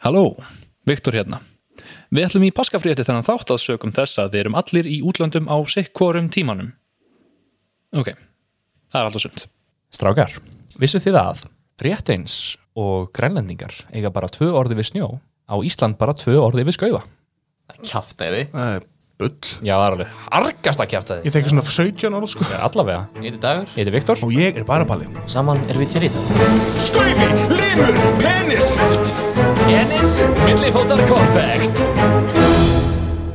Halló, Viktor hérna. Við ætlum í paskafrétti þennan þátt að sögum þess að við erum allir í útlöndum á sikkvorum tímanum. Ok, það er alltaf sund. Strákar, vissu þið að rétt eins og grænlendingar eiga bara tvö orði við snjó á Ísland bara tvö orði við skauða? Kjáftæði Það er bull. Já, það er alveg harkast að kjæfta Ég þekki svona 17 orð sko. Þið Allavega, Ég heiti Dagur. Ég heiti Viktor. Og ég er bara Palli. Saman erum við til í þetta Skauði, limur, penis. Ennis, millifótar konfekt.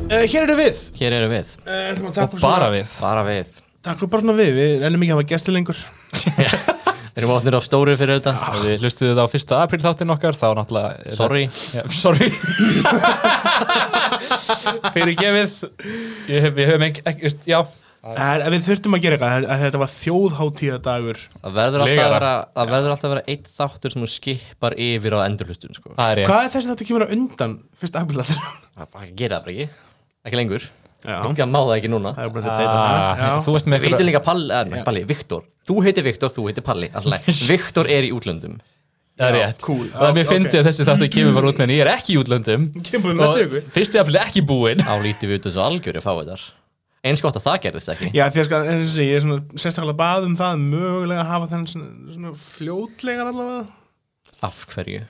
Uh, Hér eru við. Hér erum við. Uh, Takk Bara við. Bara við. Takk fyrir bara við. Við reynum ekki að hafa gesti lengur. Við erum átnir á stóru fyrir þetta. Ef Við hlustuðu það á fyrsta apríl þáttinn okkar þá náttúrulega Sorry. Já, Sorry. Fyrir gefið Ég hef, við höfum ekki, ekki Já, En Við þurftum að gera eitthvað að- að Þetta var þjóðháttíðadagur Það verður alltaf að vera Það verður alltaf að vera eitt þáttur sem þú skipar yfir á endurhlustun sko. það er ég Hvað er þessi þetta kemur á undan Fyrst afbyrðað Það bara gera það bara ekki. Ekki lengur. Að má það ekki núna. Það er að það ah, Þú með Við heitum líka Palli, eh, Palli, Viktor. Þú heitir Viktor, þú heitir Palli. Viktor er í útlöndum. Það er Já, rétt. cool. Það er mér Já, fyndið ok. að þessi þáttu kemur bara út með en ég er ekki í útlöndum. Kemur næstu viku. fyrsti apríl er ekki búinn. Álítið við út þessu algjöru fáiðar Eins gott að það gerðist ekki. Já, því að sko, eins og sé, ég er svona sérstaklega bað um það mögulega að hafa þennan svona, svona fljótlegar allavega. Af hverju?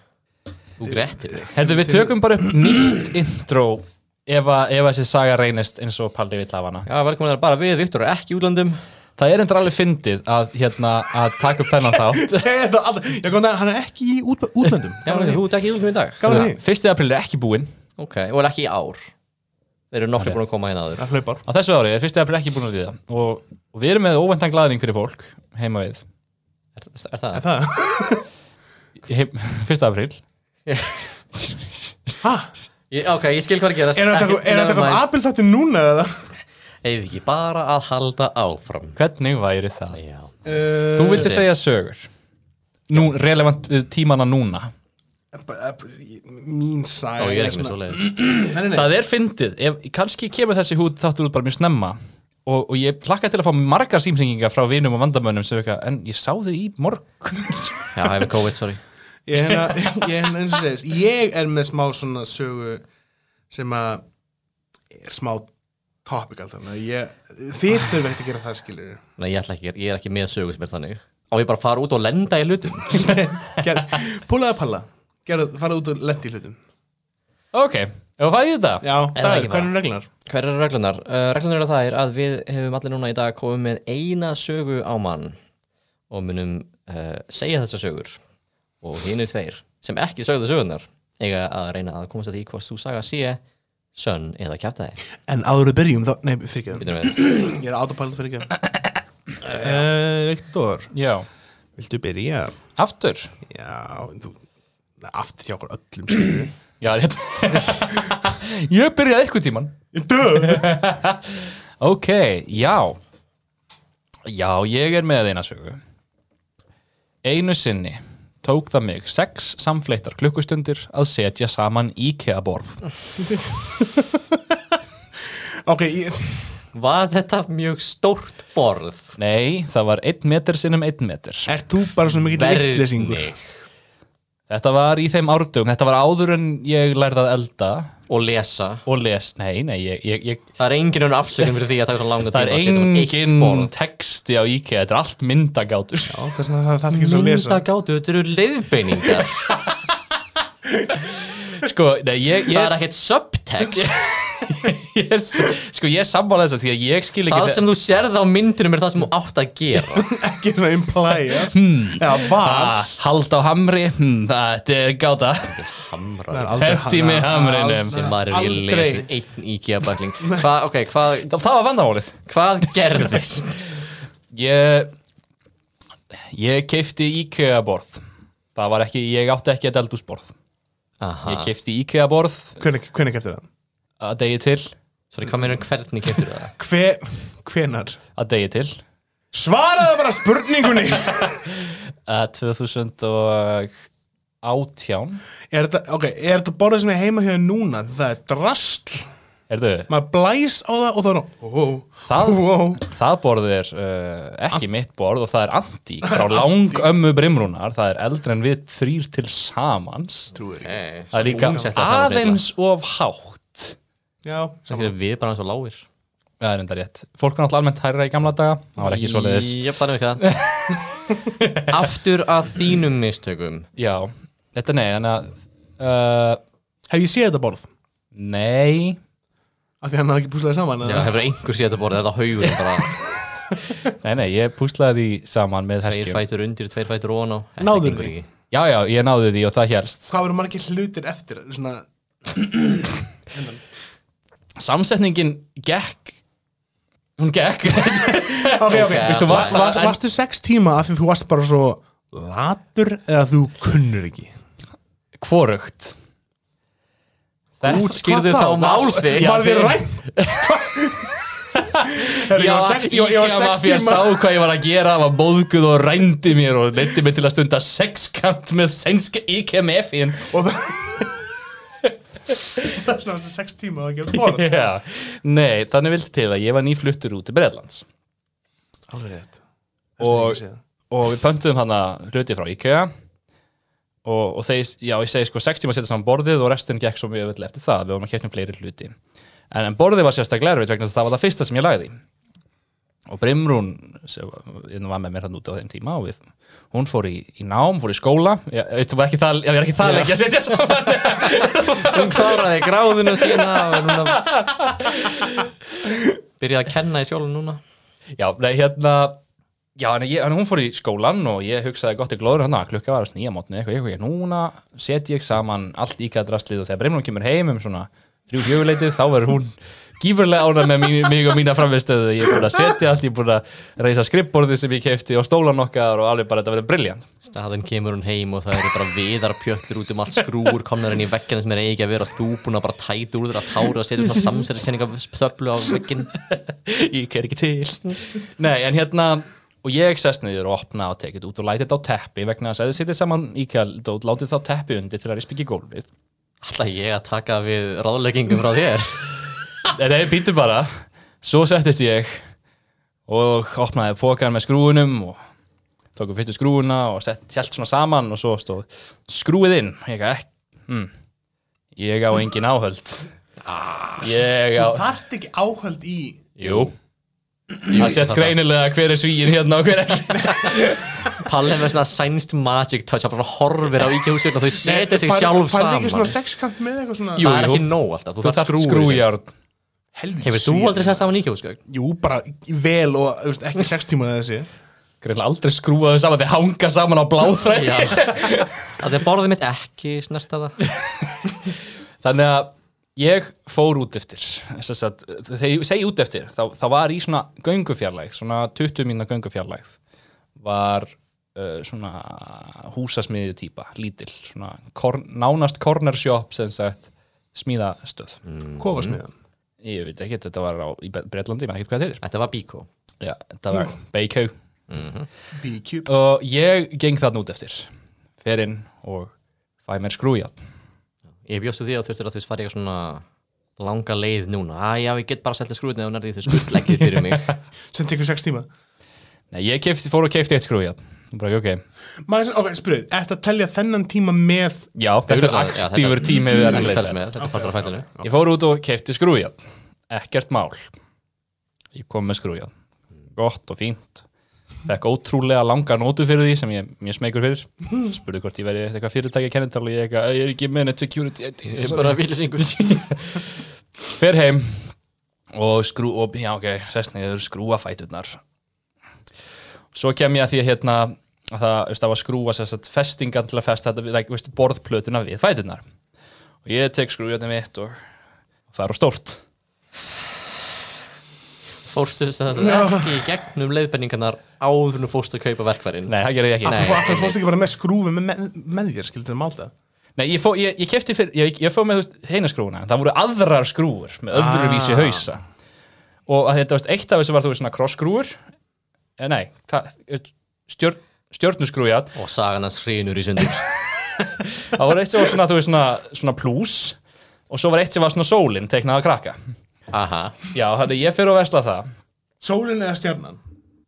Þú grettir þig. Herðu, við tökum bara upp nýtt intro ef, að, ef að þessi saga reynist eins og Palli vill hafa hana. Já, velkomin að bara við, Viktor er ekki í útlöndum. Það er endur alveg fyndið að, hérna, að taka upp þennan þátt. Segja þetta alltaf, já, góðan dag, hann er ekki í út, útlöndum. Já, þú ert ekki í útlöndum í dag. Gaman því, Fyrsti apríl er ekki búinn. Ok, og er ekki í ár Þeir eru nokkri Það er búin að koma hérna hlaupar. Á þessu ári er fyrsti apríl ekki búinn að líða. Og, og við erum með óvendan glæðning fyrir fólk heima við. Er, er það? Er það? Heim, Fyrsta apríl. Hæ? Ok, ég skil hvað er að gerast. Er þetta eitthvað- er þetta núna eða? Eða ekki bara að halda áfram? Hvernig væri það? Uh, Þú vildi segja sögur. Nú, relevant við tímana núna Mín ekki Nei, nei, nei. Það er fyndið, ef, kannski kemur þessi hút þáttur út bara mjög snemma. Og, og ég hlakka til að fá margar símsengingar frá vinum og vandamönnum sem eitthvað, en ég sá þau í morgun. Já, hefur COVID, sorry. Ég hérna, ég og segist. Ég er með smá svona sögu sem að er smá að ég, þið þurfum ekkert að gera það skilur Nei, ég, ekki, ég er ekki með sögu sem er þannig. Á ég bara fara út og lenda í Púlaði að palla farað út og lendi í hlutum. Ok, ef það í þetta? Já, það það er, hvað eru reglunar? Hver eru reglunar? Uh, reglunar eru það er að við hefum allir núna í dag komið með eina sögu á mann og munum uh, segja þessar sögur. Og hinu tveir sem ekki sögðu sögurnar eiga að reyna að komast að því hvort þú saga sé sönn eða kjæftæði En áður við byrjum þá, nei, fyrir ekki Ég er átapælt fyrir ekki uh, Viktor, Já, viltu byrja? aftur? Já, þú aftur hjá okkur öllum skilur Já, rétt. Ég byrjaði eitthvað tíman! Ok, já. Já, ég er með eina sögu. Einu sinni tók það mig sex samfleittar klukkustundir að setja saman IKEA-borð. Ok, ég, Var þetta mjög stórt borð? Nei, það var einn metr sinnum einn metr ert þú bara svona mikill vittlesingur? Verðnig Þetta var í þeim árdugum, þetta var áður en ég lærði að elda. Og lesa. Og les, nei, nei, ég, ég, ég Það er engin unn afsökun fyrir því að taka svo langa það tíma er að setja um engin texti á IKEA, þetta er allt myndagátur. Já, þess að það, það er ekki svo að lesa. Myndagátu, þetta eru leiðbeiningar. Sko, nei, ég, Það ég, er ekkert subtext ég, er, sko, ég er sammála þess að því að ég skil ekki Það sem þú sérð á myndinum er það sem þú átt að gera. Ekki svona implæja Já, var. Ah, Hald á hamri, hm, er gáta. Það er aldrei- Hendi með hamrinum. sem maður er Aldrei. lesið einn IKEA-bækling. Hvað, ok, hvað, Það, var vandamálið. Hvað gerðist? Ég Ég keifti IKEA borð Það var ekki, ég átti ekki að eldúsborð Aha, Ég keifti IKEA borð Hvernig, hvernig keftir það? Að degi til. Sorry, hvað meður hvernig keftur það? Hver, hvenar? að degi til. Svaraðu bara spurningunni! Að 2018 Er þetta, ok, er þetta borðið sem er heima hjá þér núna? Það er drastl Erðu, maður blæs á það og það er nú ó, Það- ó, það borð er uh, ekki mitt borð og það er antík frá langömmu brimrúnar. Það er eldri en við þrýr til samans. Trúir ekki Nei, það er líka aðeins of hátt við bara eins og lágir. Það er enda rétt. Fólk var náttúrulega almennt hærra í gamla daga. Það var ekki við það Aftur að þínum mistökum. Já, þetta nei að uh, hef ég séð þetta borð? Nei. Af því hann hafði ekki púslaði saman Já, hefur einhver séð þetta borðið, þetta haugur bara. Nei, nei, ég púslaði því saman með Tveir herskjum. fætur undir, tveir fætur ofan á. Þetta Náðirðu gengur því? ekki. já, já, ég náði því og það helst hvað verður margir hlutir eftir? Svona, samsetningin gekk hún gekk. Ok, ok, Veistu, varst, var- varst, varstu sex tíma af því þú varst bara svo latur eða þú kunnur ekki? Hvorugt. Útskýrðu þá málþig var þér rænt? Ég var sex- ég var- ég sá hvað ég var að gera var móðguð og rændi mér og leiti mig til að stunda sexkant með sænska IKMF-in og það það er svona sex tíma að gefa borð Já, nei, þannig vildi til að ég var nýfluttur út til Breitlands alveg rétt. Og- og við pöntuðum hana hluti frá IKEA. Og, og þeir, já, ég segi sko 6 tíma að setja saman borðið og restin gekk svo mjög vel eftir það, við vorum að kemja fleiri hluti. En, en borðið var sérstaklega erfitt vegna þess að það var það fyrsta sem ég lagði. í. Og Brimrún sem var var með mér hann úti á þeim tíma og við, hún fór í, í nám, fór í skóla. Ég, var ekki það, ég er ekki það lengi að setja saman. Hún kláraði gráðinu sína núna Byrjaði að kenna í skjólan núna. Já, nei, hérna Já, en, ég, en hún fór í skólan og ég hugsaði gott í glóður hann að klukka var að snýja mótni eitthvað, eitthvað, eitthvað, núna set ég saman allt íkæðdrastlið og þegar Brimlun kemur heim um svona þrjú fjöguleitið, þá verður hún gífurlega ánægð með mig, mig og mína framvistöðu ég er búin að setja allt, ég er búin að reysa skrippborðið sem ég kefti og stólan okkar og alveg bara þetta verður briljant Staðan kemur hún heim og það eru bara viðarpjöllur út um allt skrúur komnar inn í veggina sem er eigi að vera þú búin að bara tæta úr þér að tára og setja svona samsæriskenninga þöflu á veggin ég er ekki til. Nei, en hérna og ég sest niður og opna og tekið út og læti þetta á teppi vegna að þið setið saman íkæld og látið þá teppi undir til að rispa ekki gólfið. Alltaf ég að taka við ráðleggingum frá þér Nei, býtu bara. Svo settist ég og opnaði pókan með skrúunum og tókum fyrstu skrúuna og sett hjælt svona saman og svo stóð skrúið inn. Ég ekki, hm, ég á engin áhöld. Ég á þú þarft ekki áhöld í jú. Það sést greinilega hver er svíin hérna og hver ekki. Palli með svona sænst magic touch hann bara horfir á íkjahúsinu og þau setja sig sjálf færði ekki svona saman sexkant með eitthvað svona? Jú, Það er ekki nóg alltaf, þú skrúur skrújárn helvítið Hefur þú aldrei sett saman íkjahúsgögn? jú, bara vel og veist, ekki sex tíma þessi. Greinilega aldrei skrúaðu saman þeir hanga saman á bláþræði Já. Það er borðið mitt ekki snerta það. Þannig að ég fór út eftir að þegar ég segi út eftir þá, þá var í svona göngufjarlægð svona 20 mína göngufjarlægð var uh, svona húsasmiðju típa, lítil svona kor, nánast corner shop sem sagt smíðastöð. Kofasmiðan ég veit ekki, þetta var á, í Breitlandi, maður ekki hvað þetta heitir. Þetta var bíkó Já, þetta var Beikau B-Cube og ég geng þarna út eftir fer inn og fæ mér skrújað Ég bjóstu því að þurftir að þú í eitthvað svona langa leið núna. Æ, já, ég get bara seltið skrúðinu og nærði þau skuldleggið fyrir mig. Sem tekur sex tíma. Nei, ég kefti, fór og kefti eitt skrújað og bara, ok, maður, ok, spyrðu, ætti að telja þennan tíma með Já, þetta er aktífur tími við erum að Þetta með, er partur af fællinu Ég fór út og kefti skrújað Ekkert mál. Ég kom með skrújað Gott og fínt. Fekk ótrúlega langa nótu fyrir því sem ég er mjög smegur fyrir. Spurði hvort ég veri eitthvað fyrirtækja kennital og ég eitthvað, ég er ekki minute security. Ég er bara villisingur Fer heim og skrú, og já ok, sest niður skrúa fæturnar. Svo kem ég að því að hérna að það, veist, það var skrúa sérst að festingan til að festa þetta, við, veist, borðplötuna við fæturnar og ég tek skrújandi mitt og, og það er á stórt. Fórstu þess að þetta ekki í gegnum leiðbenningarnar áður en þú fórstu að kaupa verkfærin Nei, það gerði ég ekki. Nei. hvað fórst ekki bara með skrúfi með, með, með þér skildur það máta Nei, ég, fó, ég, ég kefti fyrir, ég, ég fóð með heina skrúuna, en það voru aðrar skrúur með öðruvísi Ah. hausa. Og að þetta, veist, eitt af þessu var þú veist svona krossskrúur eh, nei, það, stjörn, stjörnuskrújað. Og sagan hans hrinur í sundur. Það voru eitt sem var svona, þú veist, svona, svona plús og svo var eitt sem var svona sólin teiknað að krakka. Aha, já, þannig ég fyrir að vesla það. Sólin eða stjarnan?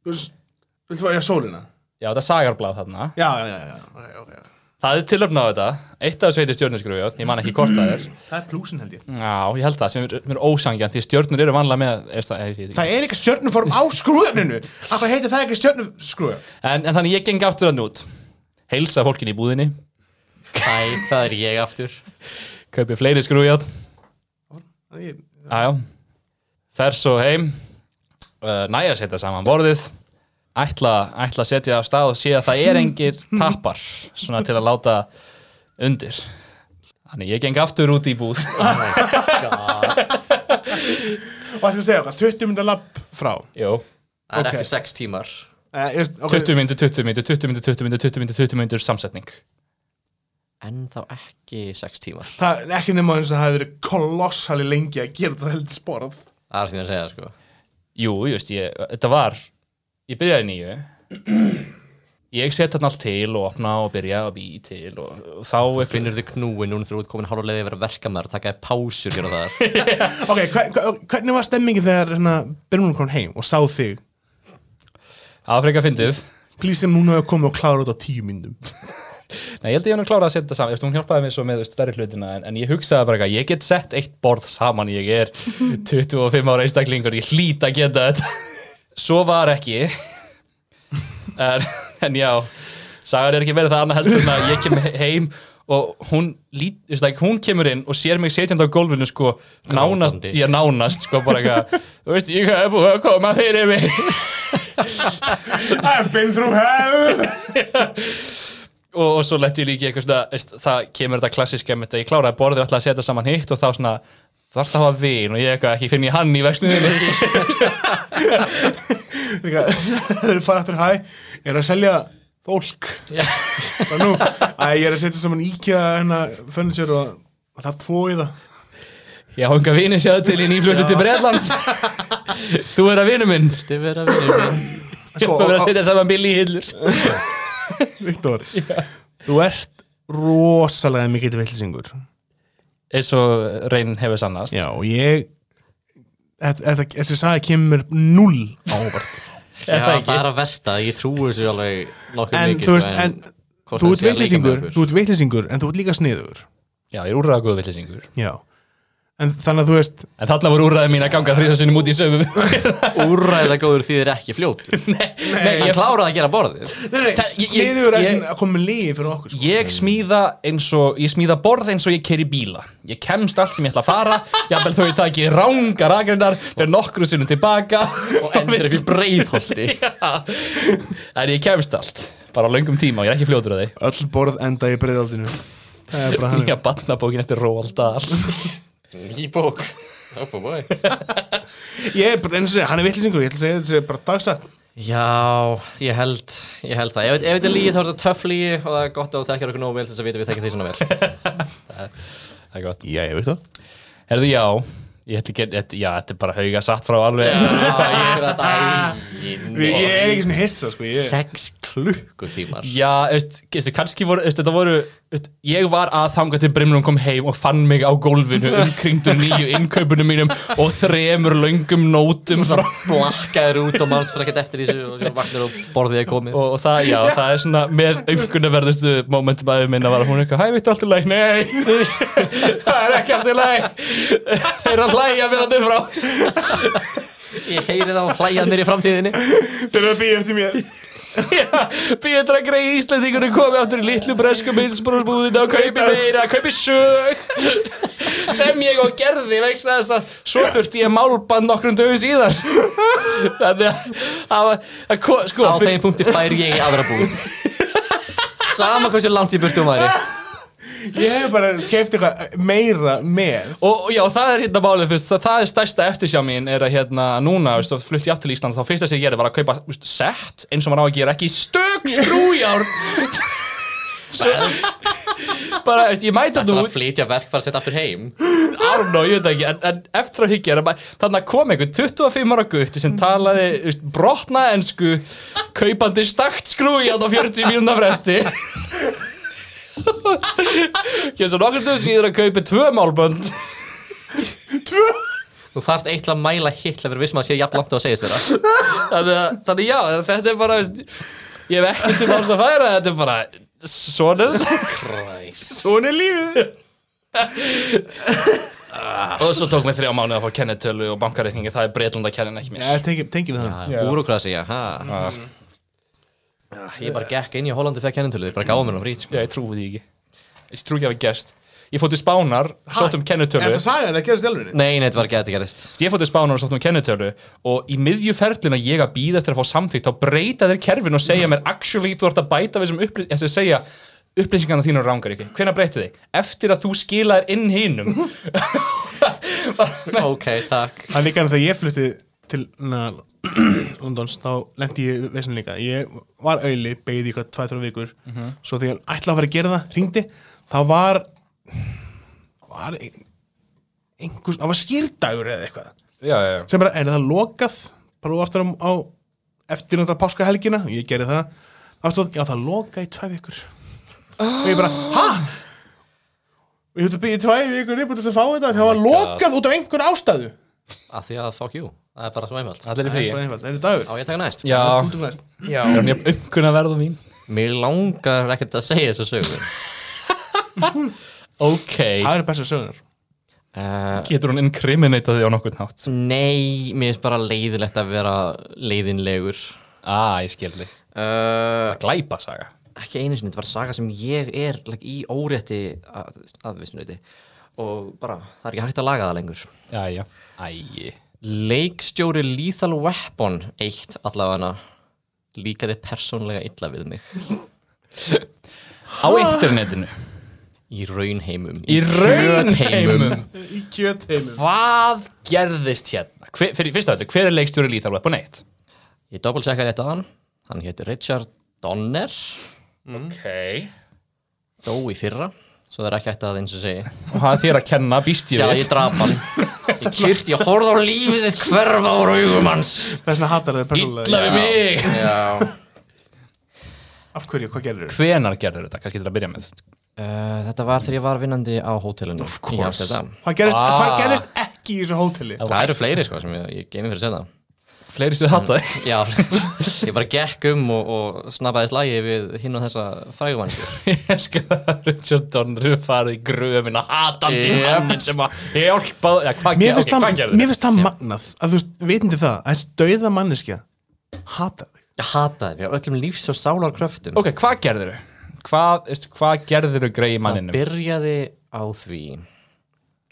Þú veist, viltu fá, já, sólina. Já, þetta er sagarblað þarna. Já, já, já, já, ok, ok það er tilöfna á þetta. Eitt af þessu heitir stjörnusgrúi, ég man ekki hvort það er. Það er plúsin held ég. Já, ég held það, sem er, er ósangjant því stjörnur eru vanlega með er það, ég, ég, Það er líka stjörnuform á skrúðarninu Af hvað heitir það ekki stjörnuskrúðar? en, en þannig ég geng aftur hann út. Heilsa fólkin í búðinni. Hæ, það er ég aftur. Kaupi fleiri skrúi Ég- Jájá, fer svo heim. Uh, næja að setja saman borðið ætla, ætla að setja af stað og sé að það er engir tappar svona til að láta undir. Þannig ég geng aftur út í búð. Og það skal segja okkar, 20 myndar lapp frá. Jú, Það er Ok. ekki sex tímar. Uh, ég, okay. 20 myndir, 20 myndir, 20 myndir, 20 myndir, 20 myndir, 20 myndir samsetning. En þá ekki sex tímar. Það er ekki nema eins og það hefði verið kolossali lengi að gera þetta heldur sporð. Það er sem ég er að segja sko. Jú, just, ég, þetta var ég byrjaði nýju ég set þarna allt til og opna og byrja og bý til og, og þá Þú er finnur þig knúin núna þegar þú ert komin hálfa leiði að vera verkamæður og taka þér pásur hér og þar. Ok, hva, hva, hvernig var stemmingin þegar hérna, Byrnum kom heim og sá þig? Afrika fyndið. Please sem núna hefur komið og klára út á tíu myndum Nei, ég held að ég hann klára að setja þetta saman. Eftir, hún hjálpaði mér svo með stærri hlutina en, en ég hugsaði bara eitthvað, ég get sett eitt borð saman ég er 25 ára einstaklingur ég hlýt að geta þetta svo var ekki. En, en já sagar er ekki verið það annað heldur en að ég kem heim og hún, lít, like, hún kemur inn og sér mig setjandi á gólfinu sko, nánast, Grátandi. ég nánast sko, bara eitthvað, þú veist, ég hef búið að koma fyrir mig. I've been through hell. Og, og svo lett ég líka í eitthvað svona veist, það kemur þetta klassiska með þetta ég kláraði borðið og ætlaði að setja saman hitt og þá svona þarf það að hafa vin og ég eitthvað ekki finn ég hann í Líka, Þeir eru farið aftur hæ Ég er að selja fólk. Og nú, æ, ég er að setja saman íkja hennar furniture og, og það er tvo í það. Ég hanga vini sjáðu til í nýflutu til Breitlands þú er að vinu minn. Þetta vera vinur minn? Ég Sko, er að setja saman Billy Hillur. Viktor, þú ert rosalega mikill villisingur eins og reyn hefur sannast. Já, og ég þessi saga kemur null á óvart. Já, það er að versta, ég trúi þessu alveg nokkuð En mikið þú veist, sko, en hvort þú ert okkur. Þú ert villisingur, en þú ert líka sniður. Já, ég er úrræða góð villisingur Já En þannig að þú veist en þarna voru úrræði mín að ganga þrýsa sinnum út í sömu Úrræðilega góður því þið er ekki fljótur. Nei, Hann ég, kláraði að gera borðið. Nei, nei, ég- er ég- sem að koma með lífi fyrir okkur sko. ég smíða eins og ég smíða borð eins og ég keri bíla. Ég kemst allt sem ég ætla að fara jafnvel þó ég taki rángar agreinar fyrir nokkru sinnum tilbaka. Og endur upp í breiðholti. En ég kemst allt bara á löngum tíma og ég er ekki fljótur að Það er ég Ný bók bói Ég er bara eins og segja, hann er villisingur Ég ætla að segja þetta sé bara dagsætt Já, ég held, ég held það. Ef, ef þetta er lígi þá er þetta töff lígi og það er gott að þú þekkjar okkur nógu vel þess að vita að við þekkjum því svona vel. Það er gott. Já, ég veit það. Herðu já ég ætla ekki þetta- já þetta er bara hauga satt frá alveg. Ég er ekki svona hissa, sko ég... Sex klukkutímar. Já, veist, veist, kannski voru, veist, þetta voru, ég var að þanga til Brimrún kom heim og fann mig á gólfinu umkringdum nýju innkaupunum mínum og þremur löngum nótum frá, Blakkaður út og manns fyrir ekkert eftir þessu og svo vaknar og borðið er komið. Og, og það, já, það er svona með umkunnaverðustu momentum að minna var að hún eitthvað, hæ, veitu allt í læg, nei, það er ekki allt í læg, þeir eru að hlæja við þetta frá. Ég heyri þá hlæjað mér í framtíðinni. Þeir eru að býja eftir mér Pétra greið Íslandingunni komið áttur í litlu bresku milsbúrúsbúðinu og kaupi meira, kaupi sög. Sem ég og gerði veist þess að svo þurfti ég málbann nokkrum dögum síðar. Þannig að að ko- sko, Á þeim punkti fær ég aðra búð. Sama hversu langt í burtu um væri Ég hef bara skeift eitthvað meira með. Og, og já, það er hérna málið fyrst, það, það er stærsta eftirsjá mín er að hérna núna, veist, þá flutti ég aftur til Ísland þá fyrsta sem ég gerði var að kaupa veist, sett eins og maður á að gera, ekki stök skrújár bara, veist, ég mæta Það nú er að flytja verk fara að setja aftur heim? I don't know, ég veit ekki, en, en eftir að higgja þannig að kom einhver 25 ára gutti sem talaði veist, brotna ensku kaupandi stakt skrúi á 40 mínúna fresti Kemur svo nokkur döð síður að kaupi tvö málbönd. Þú þarft eitt til að mæla hitt að vera vissum að sé jafn langt á að segja þeirra þannig, að- þannig já, þetta er bara Ég hef ekki til máls að færa Þetta er bara Svona Svona er lífið. Og svo tók mér þrjá mánuð að fá kennitölu og bankareikningi Það er breytlanda kennin ekki mér. Já, tengjum við það. Búrokrasi, já, ha. Já, Ég bara gekk inn í Hollandi þegar kennintölu Ég bara gáði mér um frít, sko. Já, ég trúi því ekki. Ég trúi ekki að hafa gest Ég fótt til Spánar, sótt um Er kennitölu þetta sagan að gera stjálfunni? Nei, nei, þetta var ekki að þetta gerist Ég fótt til Spánar og sótt um kennitölu Og í miðju ferlina ég að býða eftir að fá samþýtt Þá breyta þeir kerfin og segja mér Actually, þú ert að bæta við sem upplýs Ég segja upplýsingarna þínu rángar ekki. Hvenær breytið þið? Eftir að þú skilaðir inn hinum. Ok, takk. Það er líka en þegar ég flutti til na, Londons, þá lendi ég veginn líka. Ég var auðli, beigði ykkur 2-3 vikur. Svo þegar ég ætlaði að fara að gera það, ringdi þá var var ein, einhvers, það var skýrdagur eða eitthvað. Já, já, já. Sem bara, en það lokað? Bara aftur á, á eftir náttúrulega páskahelgina, ég gerði það. Þá stóð, já það lokaði í tvær vikur. Og ég bara, ha? og ég höfði byggði tvær vikur upp til þess að fá þetta, það var lokað út af einhver ástæðu. Af því að fuck you Það er bara svo einfalt. Það er bara einfalt, það er dagur? Á ég að taka næst. Já, já. Það er mjög umkunna verða mín. Mér langar ekkert að segja þessu sögu. Ok. Það eru besta sögunar uh, Getur hún incriminatað því á nokkurn hátt? Nei, mér finnst bara leiðilegt að vera leiðinlegur. Ah, ég skil þig. Uh, Glæpa saga. Ekki einu sinni, þetta var saga sem ég er like, í órétti að, aðvisnuleiti og bara, það er ekki hægt að laga það lengur. Jæja. Æi Leikstjóri Lethal Weapon 1 allavega líkaði persónlega illa við mig. Á internetinu? Í raunheimum. Í raunheimum. Í kjötheimum. Hvað gerðist hérna? Hver, fyrir fyrsta þetta, hver er leikstjóri Lethal Weapon 1? Ég doppelcheckaði þetta hann. Hann héti Richard Donner. Ok. Dó í fyrra svo það er ekki hægt að eins og segi Og það er þér að kenna, býst ég Já, við. ég draf hann Ég kyrt, ég horfði á lífið þitt hverfa á raugum hans það er svona hattar þið persónulega Illa við mig Já af hverju, hvað gerir þau? Hvenar gerður þetta? Kannski til að byrja með Uh, þetta var þegar ég var vinnandi á hótelinu Of course. Hvað gerist, Ah. hvað gerist ekki í þessu hóteli? Það eru fleiri sko sem ég, ég gemi fyrir að segja Fleiri stuð hataði Já, ég bara gekk um og, og snabbaði slagi við hinn og þessa frægumannsku Ég skal að Richard Donner farið í gröfin að hatandi Yep. mannin sem að hjálpa Já, hvað, Mér finnst okay, það það magnað. Að þú veist, vitandi það að þessi dauða manneskja hatar þig. Ég hataði mig á öllum lífs og sálar kröftum Ok, hvað gerður þau? Hvað, hvað gerður þau greið Það manninum? byrjaði á því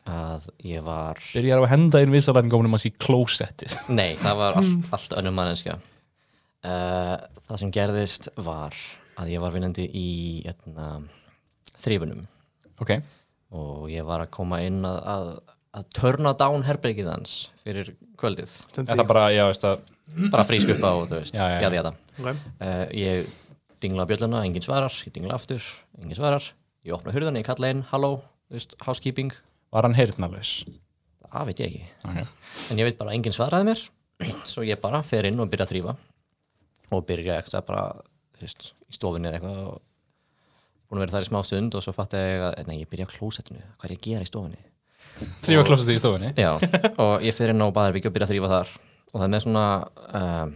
að ég var Byrjar á að henda inn visalæringónum að sé klósettið. Nei, það var allt, allt önnum manneskja. Uh, Það sem gerðist var að ég var vinnandi í etna, þrýfunum Ok, og ég var að koma inn að, að, að törna down herbergið hans fyrir kvöldið. Þetta bara, já, veist að bara frísk upp á, þú veist, Já, já, já. jaði jaða Ok. uh, Ég dingla bjölluna, enginn svarar ég dingla aftur, enginn svarar. Ég opna hurðan, ég kalla inn, halló þú veist, housekeeping, var hann heyrnalaus það veit ég ekki. Ok. en ég veit bara að enginn svaraði mér. Svo ég bara fer inn og byrja að þrýfa og byrja eitthvað bara veist, í stofinni eða eitthvað og búin að vera þar í smá stund og svo fatt ég að, nei, ég byrja á klósettinu. Hvað er ég að gera í stofinni Þrýfa klósettið í stofunni? Já, og ég fer inn á baðarbyggi og byrja að þrýfa þar. Og það er með svona um,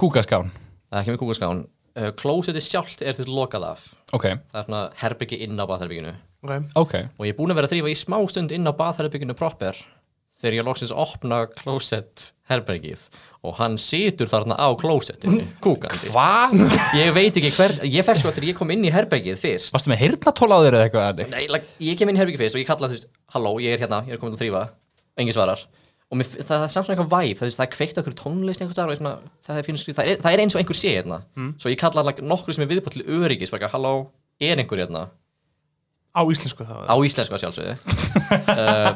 Kúkaskán. það er ekki með kúkaskán uh, klósetti sjálft er þetta lokað af. Ok, það er svona herbyggi inn á baðherbygginu Ok. ok. Og ég er búin að vera að þrýfa í smá stund inn á baðherbygginu proper þegar ég loksins opna klósett herbergið og hann situr þarna á klósettinu kúkandi. Hvað? ég veit ekki hver, ég fekk sko þegar ég kom inn í herbergið fyrst. Varstu með heyrnatól á þér eða eitthvað? Nei, like, ég kem inn í herbergið fyrst og ég kalla þú veist halló, ég er hérna, ég er komin að þrýfa engin svarar og mér, það, það er samt svona eitthvað væp það, það er kveikt okkur tónlist einhvers staðar og ég svona, það, er það, er, það er eins og einhver sé hérna. Svo ég kalla like, nokkur sem er viðbútt til öryggis bara, halló, er einhver hérna? Á íslensku þá á íslensku að sjálfsögðu. Uh,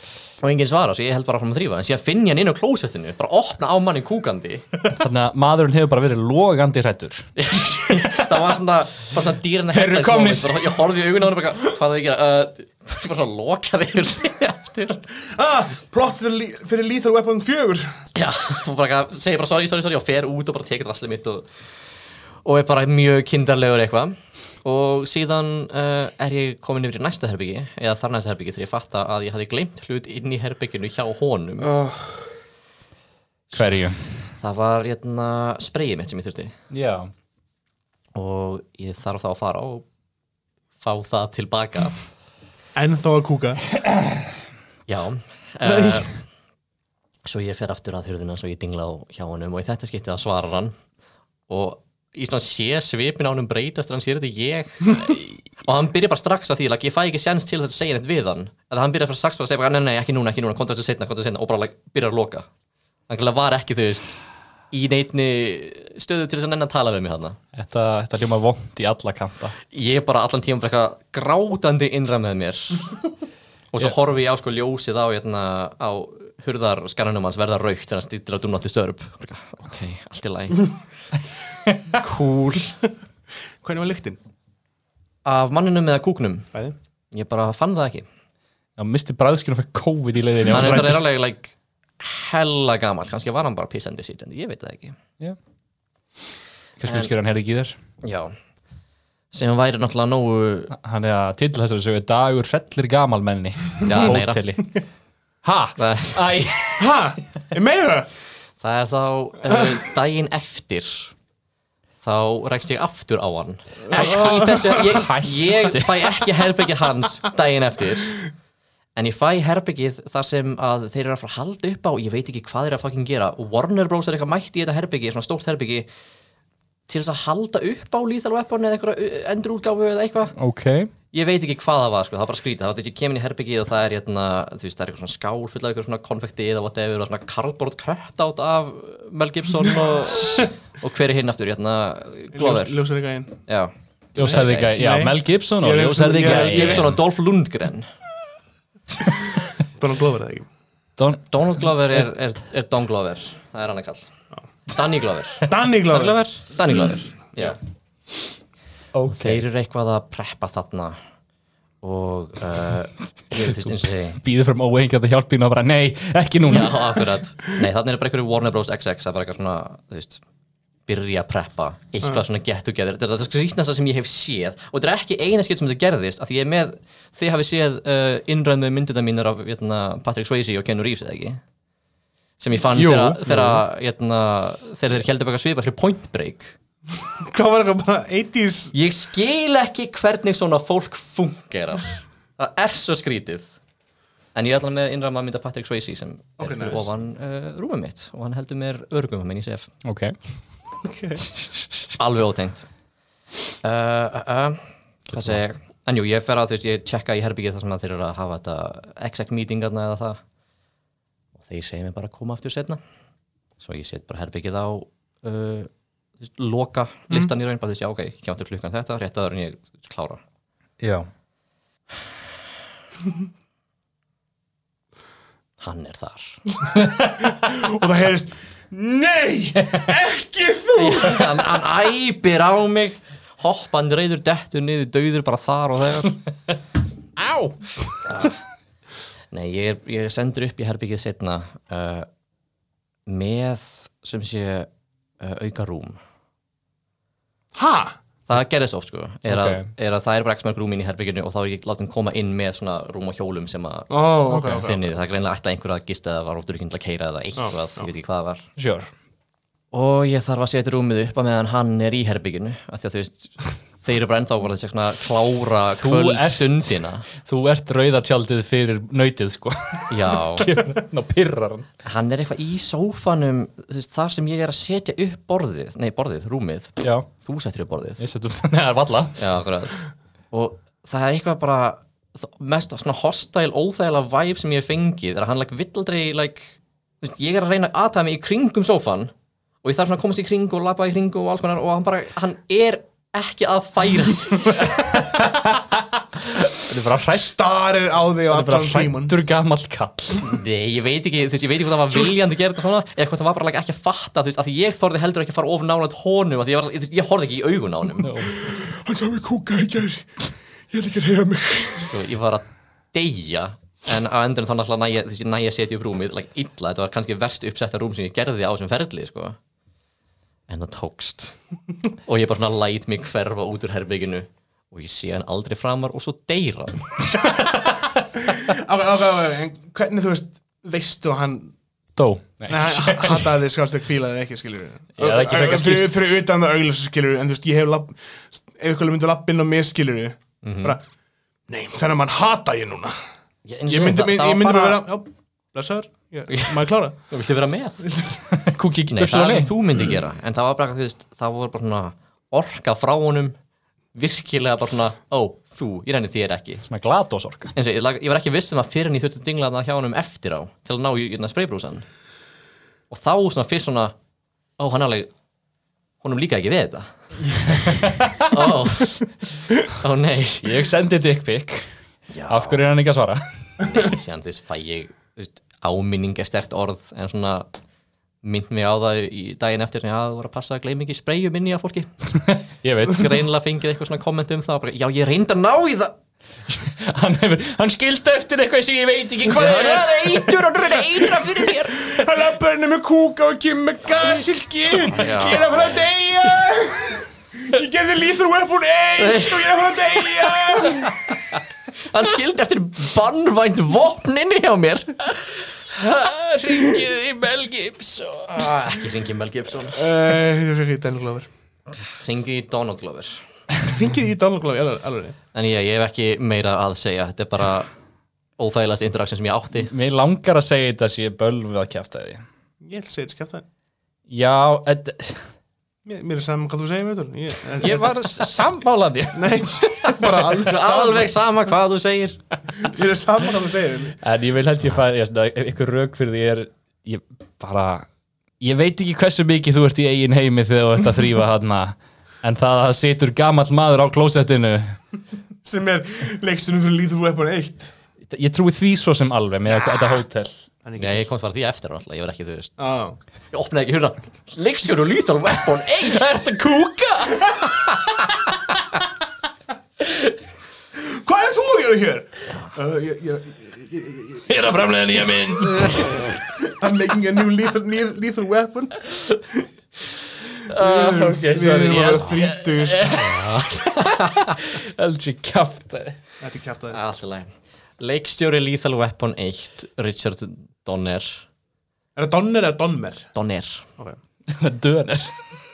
og enginn svara svo ég held bara áfram að þrýfa en síðan finn ég hann inn á klósettinu bara opna á mannin kúkandi. Þannig að maðurinn hefur bara verið logandi hrættur það var svona, bara svona dýrna Heyrðu, komnir. ég horfði í augun á hann og bara, hvað það að gera uh, bara svona lokaði yfir mig eftir ah, plott fyrir, fyrir Lethal Weapon 4 já, og bara segi bara sorry, sorry, sorry og fer út og bara tekið rasslið mitt og, og er bara mjög kindarlegur eitthvað og síðan uh, er ég komin yfir í næsta herbyggi eða þar næsta herbyggi þegar ég fatta að ég hafði gleymt hlut inn í herbygginu hjá honum Hverju? það var hérna spreyið mitt sem ég þurfti Já. Og ég þarf þá að fara og fá það tilbaka. En þá að kúka. Já uh, svo ég fer aftur að hurðina svo ég dingla á hjá honum og í þetta skiptið að svara hann og í svona sé svipin á honum breytast hann sér þetta ég. Og hann byrja bara strax að því like, ég fæ ekki sjans til þess að segja neitt við hann. En hann byrja bara strax að segja nei, nei, ekki núna, ekki núna, konta þessu setna, konta þessu setna og bara like, byrja að loka. Þannig að var ekki, þú veist í neitni stöðu til þess að nenn að tala við mig hann Þetta, þetta hljóma vond í alla kanta. ég bara allan tíma bara eitthvað grátandi innra með mér. Og svo horfi ég á sko ljósið á hérna, á hurðar skananum hans verða raukt þegar hann stýttir að til störp ok, allt í læg cool. Hvernig var lyktin? af manninum eða kúknum? Bæði. Ég bara fann það ekki. Já, misti bræðskinu fekk COVID í leiðinni. hann er, er alveg like, hella gamall kannski var hann bara pissandi sýt en ég veit það ekki Já. Kannski skilur hann hefði ekki þér. já sem væri náttúrulega nógu Hann er að til þessari sögu dagur hrellir gamalmenni. Já, meira. Ha? Æ. Ha? Er meira? það er þá uh, daginn eftir þá rekst ég aftur á hann ekki í þessu ég, ég fæ ekki herbyggið hans daginn eftir en ég fæ herbyggið þar sem að þeir eru að fara að halda upp á ég veit ekki hvað þeir eru að fucking gera Warner Bros er eitthvað mætt í þetta herbyggi svona stórt herbyggi til þess að halda upp á Lethal Weapon eða eitthvað endurútgáfu eða eitthvað Ok. ég veit ekki hvað það var sko, það var bara skrítið það var þetta kemur í herbyggi og það er hérna, þú veist, það er eitthvað svona skál full af eitthvað svona konfekti eða whatever og svona cardboard cutout af Mel Gibson og, og hver er hinn aftur, hérna Glover, ekki. Já, Nei. Mel Gibson og gæi. Gibson og Dolph Lundgren Donald Glover eða ekki Don... Donald Glover er, er, er Don Glover það er hann að kall Danny Glover Danny Glover Danny Glover, já Ok. þeir eru eitthvað að preppa þarna og uh, Býður fram óeigin að hjálpa þín og bara, nei, ekki núna. Já, akkurat. Nei, þannig er bara einhverju Warner Bros. XX það er bara eitthvað svona, þú veist byrja að preppa, eitthvað svona get together. Þetta er það skrýtnasta sem ég hef séð. Og þetta er ekki eina skipt sem þetta gerðist af því ég er með, þið hafið séð uh, innræð með myndina mínir af hérna, Patrick Swayze og Keanu Reeves eða ekki? Sem ég fann þegar hérna, þegar þeir heldur bara svipa fyrir Point Break. Hvað var eitthvað bara 80s ég skil ekki hvernig svona fólk fungerar. Það er svo skrítið en ég er alltaf með innræð með mynda Patrick Swayze sem Ok, er nice. ofan uh, rúmum mitt. Og hann heldur mér örgum með í sef. Ok. alveg ótengt. Uh, uh, uh, hvað segi ég? En jú, ég fer að þú veist, ég tjekka í herbyggið þar sem þeir eru að hafa þetta exec meetingarna eða það. Og þeir segja mér bara að koma aftur setna svo ég set bara herbyggið á uh, veist, loka listan í raun, bara þú veist, já ok, ég kem aftur klukkan þetta rétt aður en ég veist, klára. Já. hann er þar. Og það heyrist Nei, ekki þú! Hann, hann æpir á mig. Hoppandi reyður dettur niður döður bara þar og þegar. Á! Nei, ég er, ég sendur upp í herbyggið setna uh, með sem sé uh, auka rúm. Ha? Það gerðist oft sko er, Ok. að, er að það er bara ekki mörg rúm inn í herbygginu og þá er ég látin koma inn með svona rúm og hjólum sem að Ó, ok, ok, finnið, það er greinlega ætla einhver að gista eða var óttur ekki til að keira eða eitthvað, ég veit ekki hvað það var Sure. og ég þarf að setja rúmið upp að meðan hann er í herbygginu af því að þú veist þeir eru bara ennþá bara þessi svona klára kvöld stundina Þú ert rauðatjaldið fyrir nautið, sko. já, Ná, hann. er eitthvað í sófanum veist, þar sem ég er að setja upp borðið nei, borðið, rúmið, Já. þú settir upp borðið Ég setum, neða, já, og það er eitthvað bara mest svona hostile, óþægilega vibe sem ég fengið, er að hann like, vill aldrei like, veist, ég er að reyna að aðtæða mig í kringum sófan og ég þarf svona að komast í kring og labba í kring og alls konar og hann bara, hann er ekki að færa sig Þetta er bara hrætt. Starir á þig og Þetta er bara allan tíman hrættur gamall kall. Nei, ég veit ekki, þú veist, ég veit ekki hvað það var viljandi að gera þetta svona, eða hvað það var bara like, ekki að fatta, þú veist, að því ég þorði heldur ekki að fara of nálægt honum, að því ég, var, ég, ég horfði ekki í augun á honum, Hann sá mig kúka í gær. Ég ætla ekki að reyða mig. Sko, ég var að deyja, en á endur þá náttúrulega næja, þú næja að setja upp rúmið, like, illa, þetta var kannski verst uppsetta rúm sem ég gerði á þessum ferli, sko. En það tókst og ég bara svona læt mig hverfa út úr herbygginu og ég sé hann aldrei framar og svo deyra hann Ok, ok, ok, en hvernig þú veist veistu að hann Dó Nei. Hann hataði þið skástu kvílaði ekki, skilur við Já, það er ekki frekar skýrt. fyrir utan það auglösu, skilur við En þú veist, ég hef lapp, ef ykkur myndi lappinn á mig, skilur við Mhm. Bara, nei, þennan mann hata ég núna ég, myndi, ég myndi bara bara vera, já, blessaður Maður klára. Þú viltu vera með? Nei, það er þú myndi gera. En það var bara, þú veist, það voru bara svona orka frá honum virkilega bara svona, ó, þú, ég reyni þér ekki. Svona gladósorka eins og ég, ég var ekki viss um að fyrir en ég þurfti að dingla þarna hjá honum eftir á til að ná í hérna spraybrúsan og þá svona fyrst svona ó, hann alveg honum líka ekki við þetta. Ó, ó nei. Ég sendi dick pic. Af hverju er hann ekki að svara? síðan þess fæ ég þú veist, áminning er stert orð en svona mynd mig á það í daginn eftir en það voru að passa að gleyma ekki sprayum inni á fólki. Ég veit. Greinlega fengið eitthvað svona komment um það bara, já ég reyndi að ná í það. Hann, hann skildi eftir eitthvað sem ég veit ekki hvað það er eitur og reyna eitra fyrir mér. Hann lappar henni með kúka og með gasilki. Er að fara að deyja. Ég gerði Lethal Weapon 1 og ég er að fara að deyja hann skildi eftir bannvænt vopn inni hjá mér. Ringið í Mel Gibson. Ah, ekki ringi Mel Gibson. Eh, Þetta er ekki Daniel Glover. Ringi í Donald Glover. Ringið í Daniel Glover, alveg, alveg en ég, ég hef ekki meira að segja. Þetta er bara óþægilegast interaktion sem ég átti. Mér langar að segja þetta sé bölv að kjæfta því Ég ætla að segja þetta skemmt það Já, ed, Mér mér er saman hvað þú segir þetta Ég, ég var sammálaði Nei, bara alveg saman alveg sama hvað þú segir. Mér er saman hvað þú segir En ég vil held ég færi eitthvað rauk fyrir því er ég bara ég veit ekki hversu mikið þú ert í eigin heimi þegar þú ert að þrýfa hana en það að það situr gamall maður á klósettinu. Sem er leikstunum fyrir Lethal Weapon 1 ég trúi því svo sem alveg með þetta hótel Nei, ég komst bara því eftir alltaf, ég var ekki þú veist. Ah. Ég opnaði ekki hurra Leikstjóru Lethal Weapon 1 Það er þetta kúka. Hvað er þú að gera hér? Uh, ég, ég, Ég er að framlega nýja minn I'm making a new lethal, lethal weapon. Uh, ok, erum að ég vera þrítug held ég kjafta Þetta er kjátt Allt í lagi. Leikstjóri Lethal Weapon 1 Richard Donner. Er það Donner eða Donmer? Donner. Okay. döner.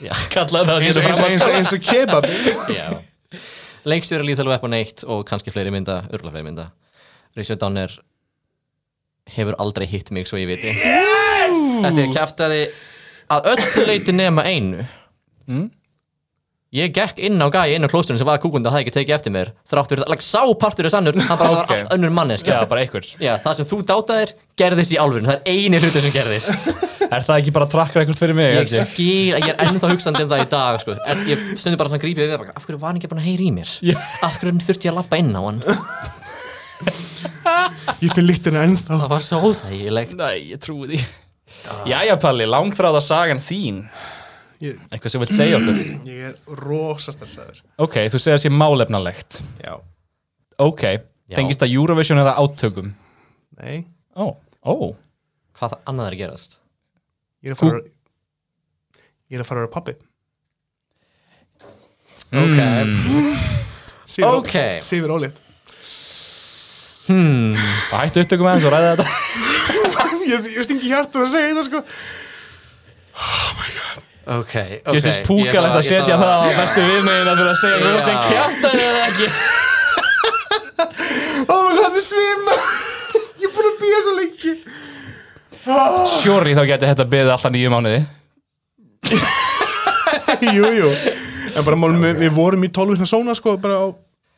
Já, kallaði það Eins síðan og, eins, og, eins, og, eins og kebab. Já. Leikstjóri Lethal Weapon 1 og kannski fleiri mynda, örgulega fleiri mynda. Richard Donner hefur aldrei hitt mig svo ég viti. Yes! Þetta er kjaftaði að öllu leiti nema einu. Ég gekk inn á gæi inn á klósturinn sem var kúkundi og hafði ekki tekið eftir mér þrátt fyrir það, like, sá partur er sannur hann bara var Ok. allt önnur mannesk já, bara einhver. Já, það sem þú dátaðir gerðist í álfurinn það er eini hluti sem gerðist. Er það ekki bara trakkar eitthvað fyrir mig Ég held ég? skil, ég er ennþá hugsandi um það í dag sko. en ég stundi bara svona grípið við bara, af hverju var hann ekki bara að heyra í mér? Já. af hverju þurfti ég að lappa inn á hann? Ég finn líktinu ennþá. Það var svo óþægilegt. Nei, ég trúi því. Jæja Palli, langþráða sagan þín. Ég, Eitthvað sem vilt segja okkur? Ég er rosa stressaður. Ok, þú segir að sé málefnalegt. Já. Ok, Já. tengist það Eurovision eða átökum? Nei. Ó, ó. Hvað það annað er að gerast? Ég er að fara Ég er að fara að vera pappi ok, Sifur, Ok. Sifur ólít Og hættu upptökum aðeins og ræða þetta. Ég, ég stingi hjartur að segja þetta sko. Ok, ok. Jésus púkalegt að setja það á bestu viðmiðina fyrir að segja hvað sem kjátt eða ekki. Maður hann er svima Ég er búin að býja svo lengi. Sjóri þá geti þetta beðið alltaf nýju mánuði. Jú, jú. En bara málum við, við vorum í 12 vikna sóna sko bara á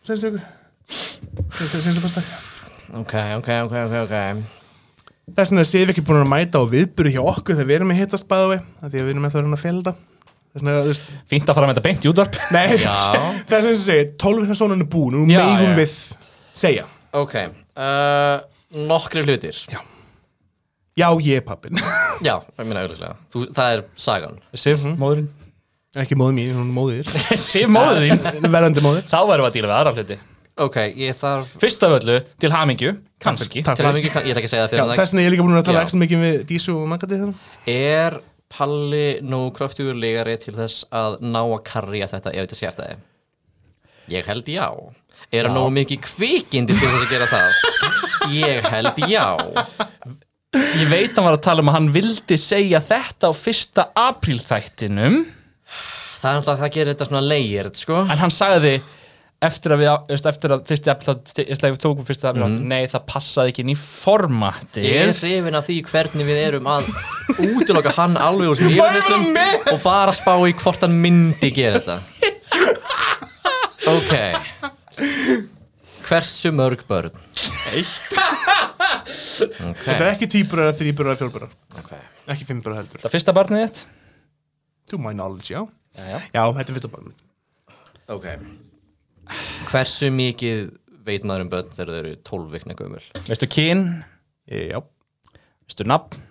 senstu ykkur senstu fyrsta ok, ok, ok, ok, ok. Þess vegna séum við ekki búin að mæta á viðburu hjá okkur þegar við erum að hittast bæða vei því að við erum það að felda Þess vegna, þú veist, Fínt að fara með þetta beint í útvarp. Nei. Já. Það er sem ég segi, 12 vikna sónan er búin og Já, megum við segja. Ok, uh, nokkri hlutir. Já. Já, ég er pappin já, ég minna auðvitað Þú, það er sagan. Sif, móðurinn Ekki móður mín, hún er móðir. Sif, móður þín? Verandi móðir. Þá verðum við að díla við aðra hluti. Ok, ég þarf Fyrst af öllu, til hamingju. Kannski. Takk til mikið, ég ætla ekki að segja það Þess vegna er ég líka búin að tala ekstra mikið við Dísu og Magati þannig er Palli nú kröftugur legari til þess að ná að karja þetta ef þetta sé eftir þið? Ég held já. Er hann nógu mikið kvikindi til þess að gera það? Ég held já. Ég veit hann var að tala um að hann vildi segja þetta á fyrsta aprílþættinum Það er alltaf að það gerir þetta svona leigir, sko. en hann sagði eftir að við, veist, eftir að fyrsti aprílþátt ég slæði við tókum fyrsta aprílþátt nei það passaði ekki inn í formati Ég er hrifin af því hvernig við erum að útiloka hann alveg úr yfirfyllum og bara spá í hvort hann myndi gera þetta. Ok. Hversu mörg börn? Eitt. Ok. Þetta er ekki tvíburar, þrýburar eða fjórburar Ok. Ekki fimmburar heldur Það fyrsta barnið þitt To my knowledge, já Jæja. Já, þetta er fyrsta barn Ok. Hversu mikið veit maður um börn þegar þau eru 12 vikna gömul? veistu kyn, Já, veistu nafn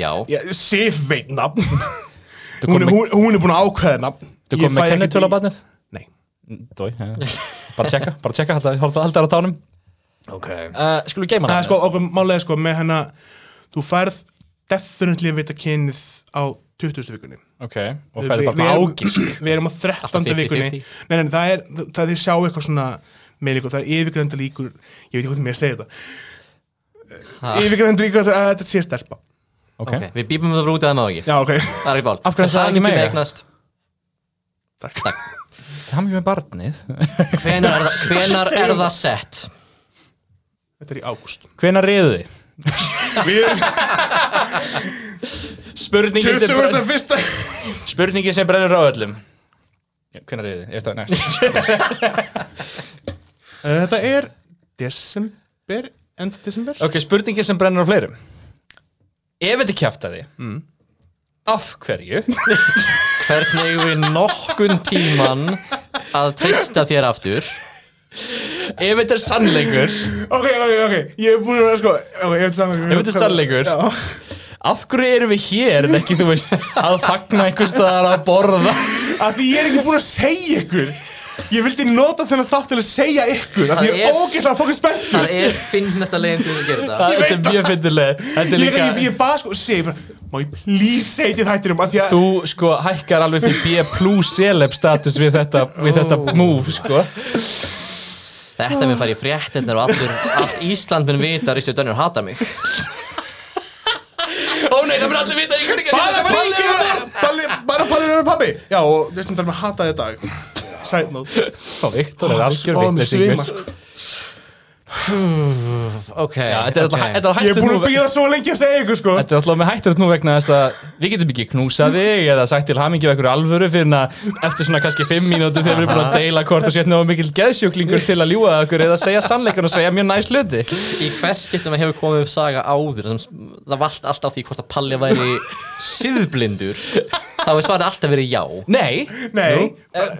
Já. já Sif veit nafn Þú hún, er- hún, hún er búin að ákveða nafn Þú Ég kom með kennitölu á barnið Nei Dói, ja. bara tjekka, bara tjekka haldar haldar á tánum Ok. uh, Skulum geima Það er sko, okkur málega sko með hennar Þú færð definitely að vita kynið á 20. vikunni Ok, og færði bara við erum- ágis Við erum á 13. Alltaf 50-50. vikunni Nei, nei, það er, það er þið sjá eitthvað svona með líka, það er yfirgrænda líkur ég veit ekki hvað það með að segja þetta yfirgrænda líkur að þetta sé stelpa Ok, Ok. Við býpum það út eða má ekki. Já, ok, Það er ekki bál. Af hverju er það ekki mega? með eignast. takk með barnið Hvenar er, það- hvenar er það sett? Þetta er í ágúst Hvenær reyðu þið? Spurningin sem, brenn, 21. spurningin sem brennur á öllum Já, Hvenær reyðu þið? Er það næst? Eh, Þetta er desember, enda desember Ok, spurningin sem brennur á fleirum Ef þetta kjaftaði mm. Af hverju? Hvernig við nokkun tíman að treysta þér aftur? Ef þetta er sannleikur. Ok, ok, ok, ég er búin að vera sko Ok, ég veit saman Ef þetta er sannleikur. Af hverju erum við hér en ekki, þú veist, að fagna einhvers staðar að borða? Af því ég er ekki búin að segja ykkur. Ég vildi nota þennan þátt til að segja ykkur af því ég er er- ógeðslega fokkin spenntur. Það er finnasta leiðin til þess að gera þetta. Þetta er mjög fyndileg Þetta er Ég, líka ég, ég bara sko, segi bara Má ég please segja til þættinum? Af því að Þú sko hækkar alveg til B plus celeb status við þetta, við þetta move sko Þetta mun fara í fréttinnar og allur, allt Ísland mun vita að Richard Dönner hata mig. Ó nei, það mun allir vita að ég kunni ekki að Bara setja saman er- Palli- Bara Palli er pabbi. Já, og þessum þarf með að hata þetta dag. Side note. Ó, Viktor er algjör Spáðu mig svima, sko. Ok, Já, þetta er alltaf ok. þetta er Ég er hættur búin nú að byggja það svo lengi að segja ykkur sko. Þetta er alltaf með hættur nú vegna þess að við getum ekki knúsað þig eða sagt til hamingi af einhverju alvöru fyrir að eftir svona kannski fimm mínútur þegar við erum búin að deila hvort og setna á mikil geðsjúklingur til að ljúga okkur eða segja sannleikan og segja mjög næst hluti. Í hvers skipt sem hefur komið upp saga áður sem, það vald alltaf því hvort að Palli væri síðblindur þá er svarið alltaf verið já. Nei, Nei, eh,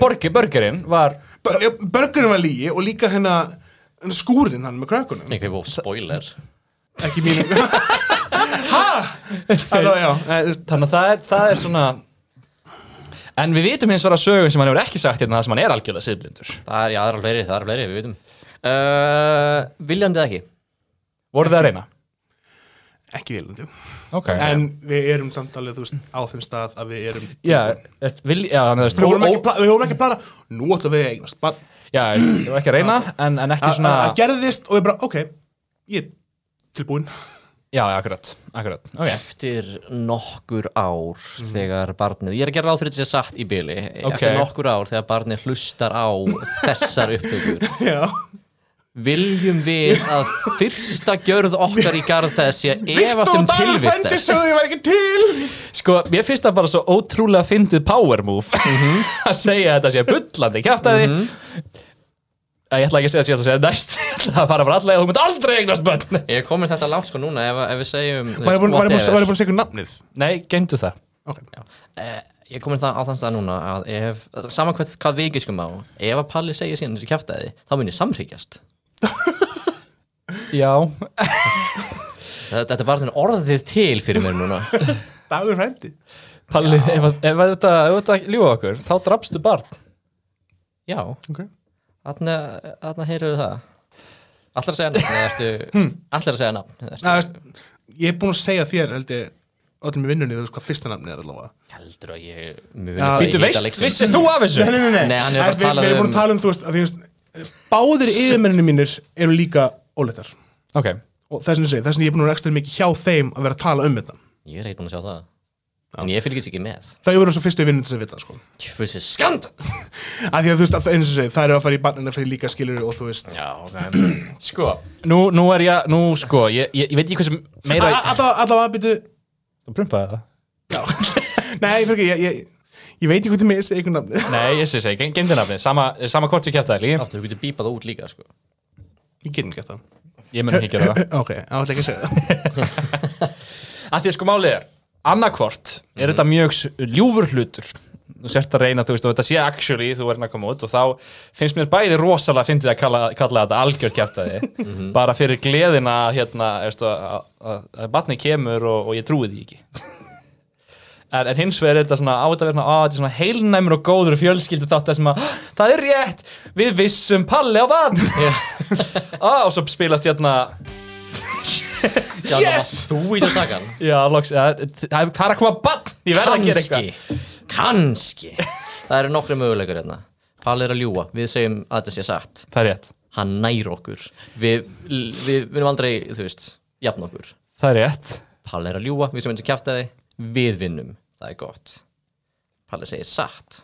skúrinn hann með krökkunum? Eitthvað vó spoiler. Ekki mínu þú veist, Þannig að það er, það er svona En við vitum hins vegar að sögum sem hann hefur ekki sagt hérna það sem hann er algjörlega siðblindur. Það er, já, það er alveg fleiri, það er alveg fleiri, við veitum uh, Viljandi eða ekki? Voru það að reyna? Ekki viljandi. Ok. En við erum samt alveg, þú veist, á þeim stað að við erum Já, er, vil, já, ekki, pla- við vorum ekki að plana. Nú ætlum við að eignast Bara, Já, ég var ekki að reyna en, en ekki að- svona að gerðist og við bara, ok Ég er tilbúin Já, já, akkurat, akkurat okay. Eftir nokkur ár þegar barnið, ég er að gera ráð fyrir þessi satt í byli Ok. Eftir nokkur ár þegar barnið hlustar á þessar upptökur. Já Viljum við að fyrsta gjörð okkar í garð þess sé efast um tilvist þess? ég ekki til. Sko, mér finnst það bara svo ótrúlega fyndið power move að segja að þetta sé bullandi kjaftaði. Mm Ég ætla ekki að segja ég ætla að segja næst. Ég ætla að fara bara allega þú mynd aldrei eignast bönn Ég komin þetta langt sko núna ef, ef við segjum Var ég búin ég ég að segja ykkur nafnið? Nei, geymdu það. Ok. Eh, Ég komin það á þann stað núna að ef, saman hvað, hvað við giskum á ef að Palli segir síðan þessi kjaftaði þá mun ég samhyggjast Já, Þetta er bara orðið til fyrir mér núna. Dagur hrændi Palli, ef, að- ef, að þetta, ef þetta ljúa okkur þá drafstu barn. Já, Ok. Þarna, þarna heyrðu það. Allar að segja nafn Allar að segja nafn Ég er búin að segja þér held ég öllum í vinnunni, þú veist hvað fyrsta nafni er allavega. Heldur að ég Já, í Býtu, hita veist, vissið þú af þessu? Nei, nei, nei, nei, við, erum búin um- að tala um, þú veist, að því veist báðir yfirmenninni mínir eru líka óleittar Ok, og þess vegna þess vegna ég er búin að vera ekstra mikið hjá þeim að vera að tala um þetta. Ég er eitthvað að sjá það. En ég fylgist ekki með. Það eru svo fyrstu vinnunni sem vita, sko. Tjöfussi skand að því að þú veist, að, eins og segi, það eru að fara í barnina fyrir líka skilur og þú veist. Já, ok. Sko. Nú, nú er ég, nú sko Ég, ég, ég veit ekki hvað sem meira allavega að byrju Þú prumpaði það? nei, fyrir ekki, ég, ég, ég veit ekki hvað til mig þessi einhvern nafni Nei, ég sé segi, geimdi nafni Sama, sama hvort ég kæfti það líka Aftur, þú getur bípað það út líka, sko. Ég get ekki það Ég mun ekki gera það. Ok, átt ekki að segja það. Að því að sko málið er annarkvort er þetta mjög ljúfur hlutur. Þú sért að reyna, þú veist, og þetta sé actually þú verður að koma út og þá finnst mér bæði rosalega fyndið að kalla, kalla þetta algjört kjæftæði bara fyrir gleðina hérna, að, að, að batni kemur og, og ég trúi því ekki en, en hins vegar er þetta svona á þetta að svona, á, þetta er svona heilnæmur og góður fjölskyldu þátt sem að það er rétt, við vissum palli á batn og svo spilast hérna Já, yes! Þú í þetta takan Já, loks, það er það að koma bann Ég verð að gera eitthvað. Kanski Það eru nokkri möguleikar hérna. Pall er að ljúa Við segjum að þetta sé satt. Það er rétt. Hann nær okkur. Við, við, við erum aldrei, þú veist, jafn okkur. Það er rétt. Pall er að ljúa Við segjum þetta kjafta þig Við vinnum Það er gott. Palli segir satt.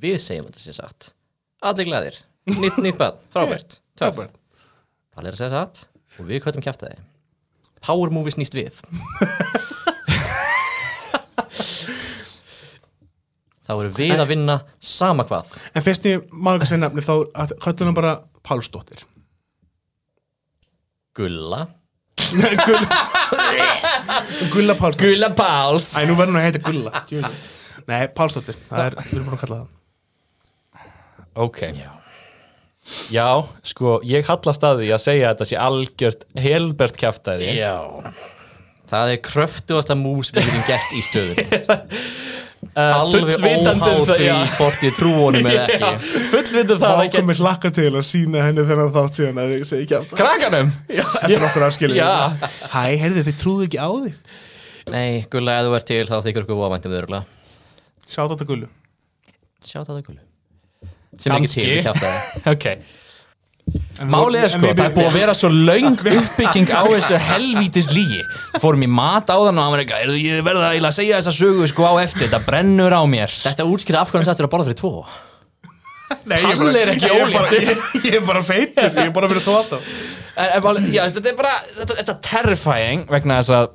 Við segjum að þetta sé satt. Allir glæðir Nýtt, nýtt bad Frábært. Töff. Palli er að segja satt Og við kvötum kjafta þig Power movie snýst við. Þá erum við að vinna sama hvað. En fyrst ég má ekki að segja nafni þá að- hann bara Pálsdóttir. Gulla. Gulla Gulla Pálsdóttir. Gula Páls. Æ, nú verður hann að heita Gulla. Djöfull. Nei, Pálsdóttir, það er, við erum búin að kalla það. Ok. Já. sko, ég hallast að því að segja að þetta sé algjört helbert kjaftaði Já. Það er kröftuasta mús við getum gert í stöðunni fullvitandi um óháð það, því já. hvort ég trú honum eða ekki. Fullvitað það að Þá ekki komið hlakka til að sína henni þennan þátt síðan að ég segi ekki að það Krakanum? Já, eftir okkur afskilur Já. Hæ, heyrðu, þið trúðu ekki á þig? Nei, Gulla, ef þú ert til þá þykir okkur ofvænt um þau á þetta Gullu. Sjá það Gullu. Sem ekki til, Kannski. við kjátt Ok Málið er sko, það er búið að vera svo löng uppbygging á þessu helvítis lígi Fórum í mat á þann og hann var eitthvað "Heyrðu, Ég eiginlega að segja þessa sögu sko á eftir. Þetta brennur á mér. Þetta útskýra af hvernig settur að borða fyrir tvo. Nei, ég er ekki ég bara- óléttur. ég, ég er bara feitur, ég er bara fyrir tvo alltaf þetta er bara þetta, þetta er terrifying vegna þess að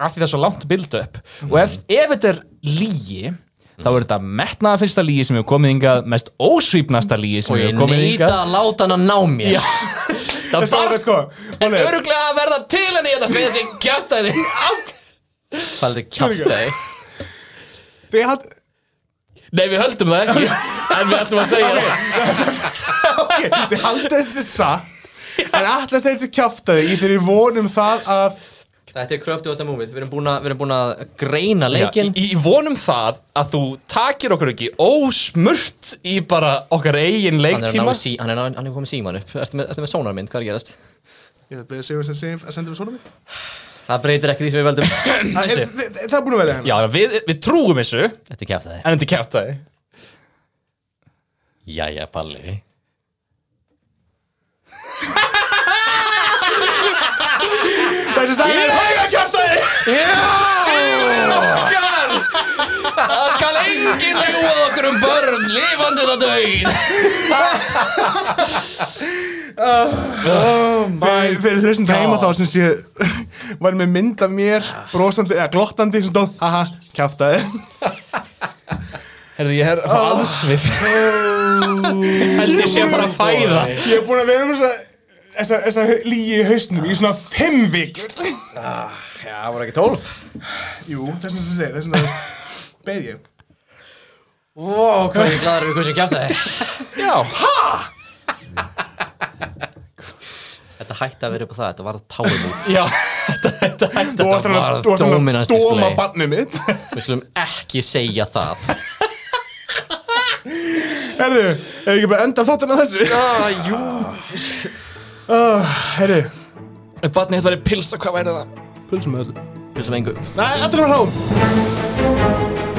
af því það er svo langt build up. Og ef, ef þetta er lígi þá er þetta metnaða fyrsta lígi sem hefur komið hingað mest ósvífnasta lígi sem Og ég hefur komið neita hingað. að láta hann að ná mér. Já, það var sko, en öruglega að verða til henni þetta segja sig kjartaði Hvað er þetta kjátt þig? Þið hald Nei, við höldum það ekki en við ætlum að segja það. Ok, þið haldið þessi satt En alltaf þessi kjaftaði Í þeirri vonum það að Þetta er kröftuasta múmið Við erum búin að, við erum búin að greina Já, leikinn. í, í vonum það að þú takir okkur ekki ósmurt í bara okkar eigin Hann er, að leiktíma. hann, er, að- hann er komið síman upp. Ertu með, með sónarmynd, hvað er að gerast? Ég beðið segjum sem segjum að senda við mig Það breytir ekki því sem við veldum Það er- Það er búin að velja hennar Já, við, við trúum þessu. En Þetta er kjátt þig þetta er kjátaði Jæja, Palli Þessi sagði er hæga kjaftaði Sigurinn okkar Það skal enginn ljúa okkur um börn lifandi það döið Fyrir, fyrir hlustum heima þá sem sé var með mynd af mér brosandi, eða glottandi sem stóð, haha, kjaftaði. Herðu, ég er að fá aðsvif Held ég sé að fara að fæða. Ég er búin að vera með þessa þessa, þessa lígi í hausnum í svona fimm vikur. Já, það voru ekki tólf. Jú, þess að segja, þess að beð ég Wow, hvað er ég gladur við hversu kjátt þig Já, Þetta hætti að vera upp á það, þetta varð power move já Þetta, þetta, Þú var að, þú varst hann að dóma barnið mitt. Við slum ekki segja það. Herðu, ef ekki bara enda þáttan að þessu? Ah, jú uh, Herðu, Ef barnið þetta væri pilsa, hvað væri það? pulsum með þessu Pulsum engu. Nei, allir var hráum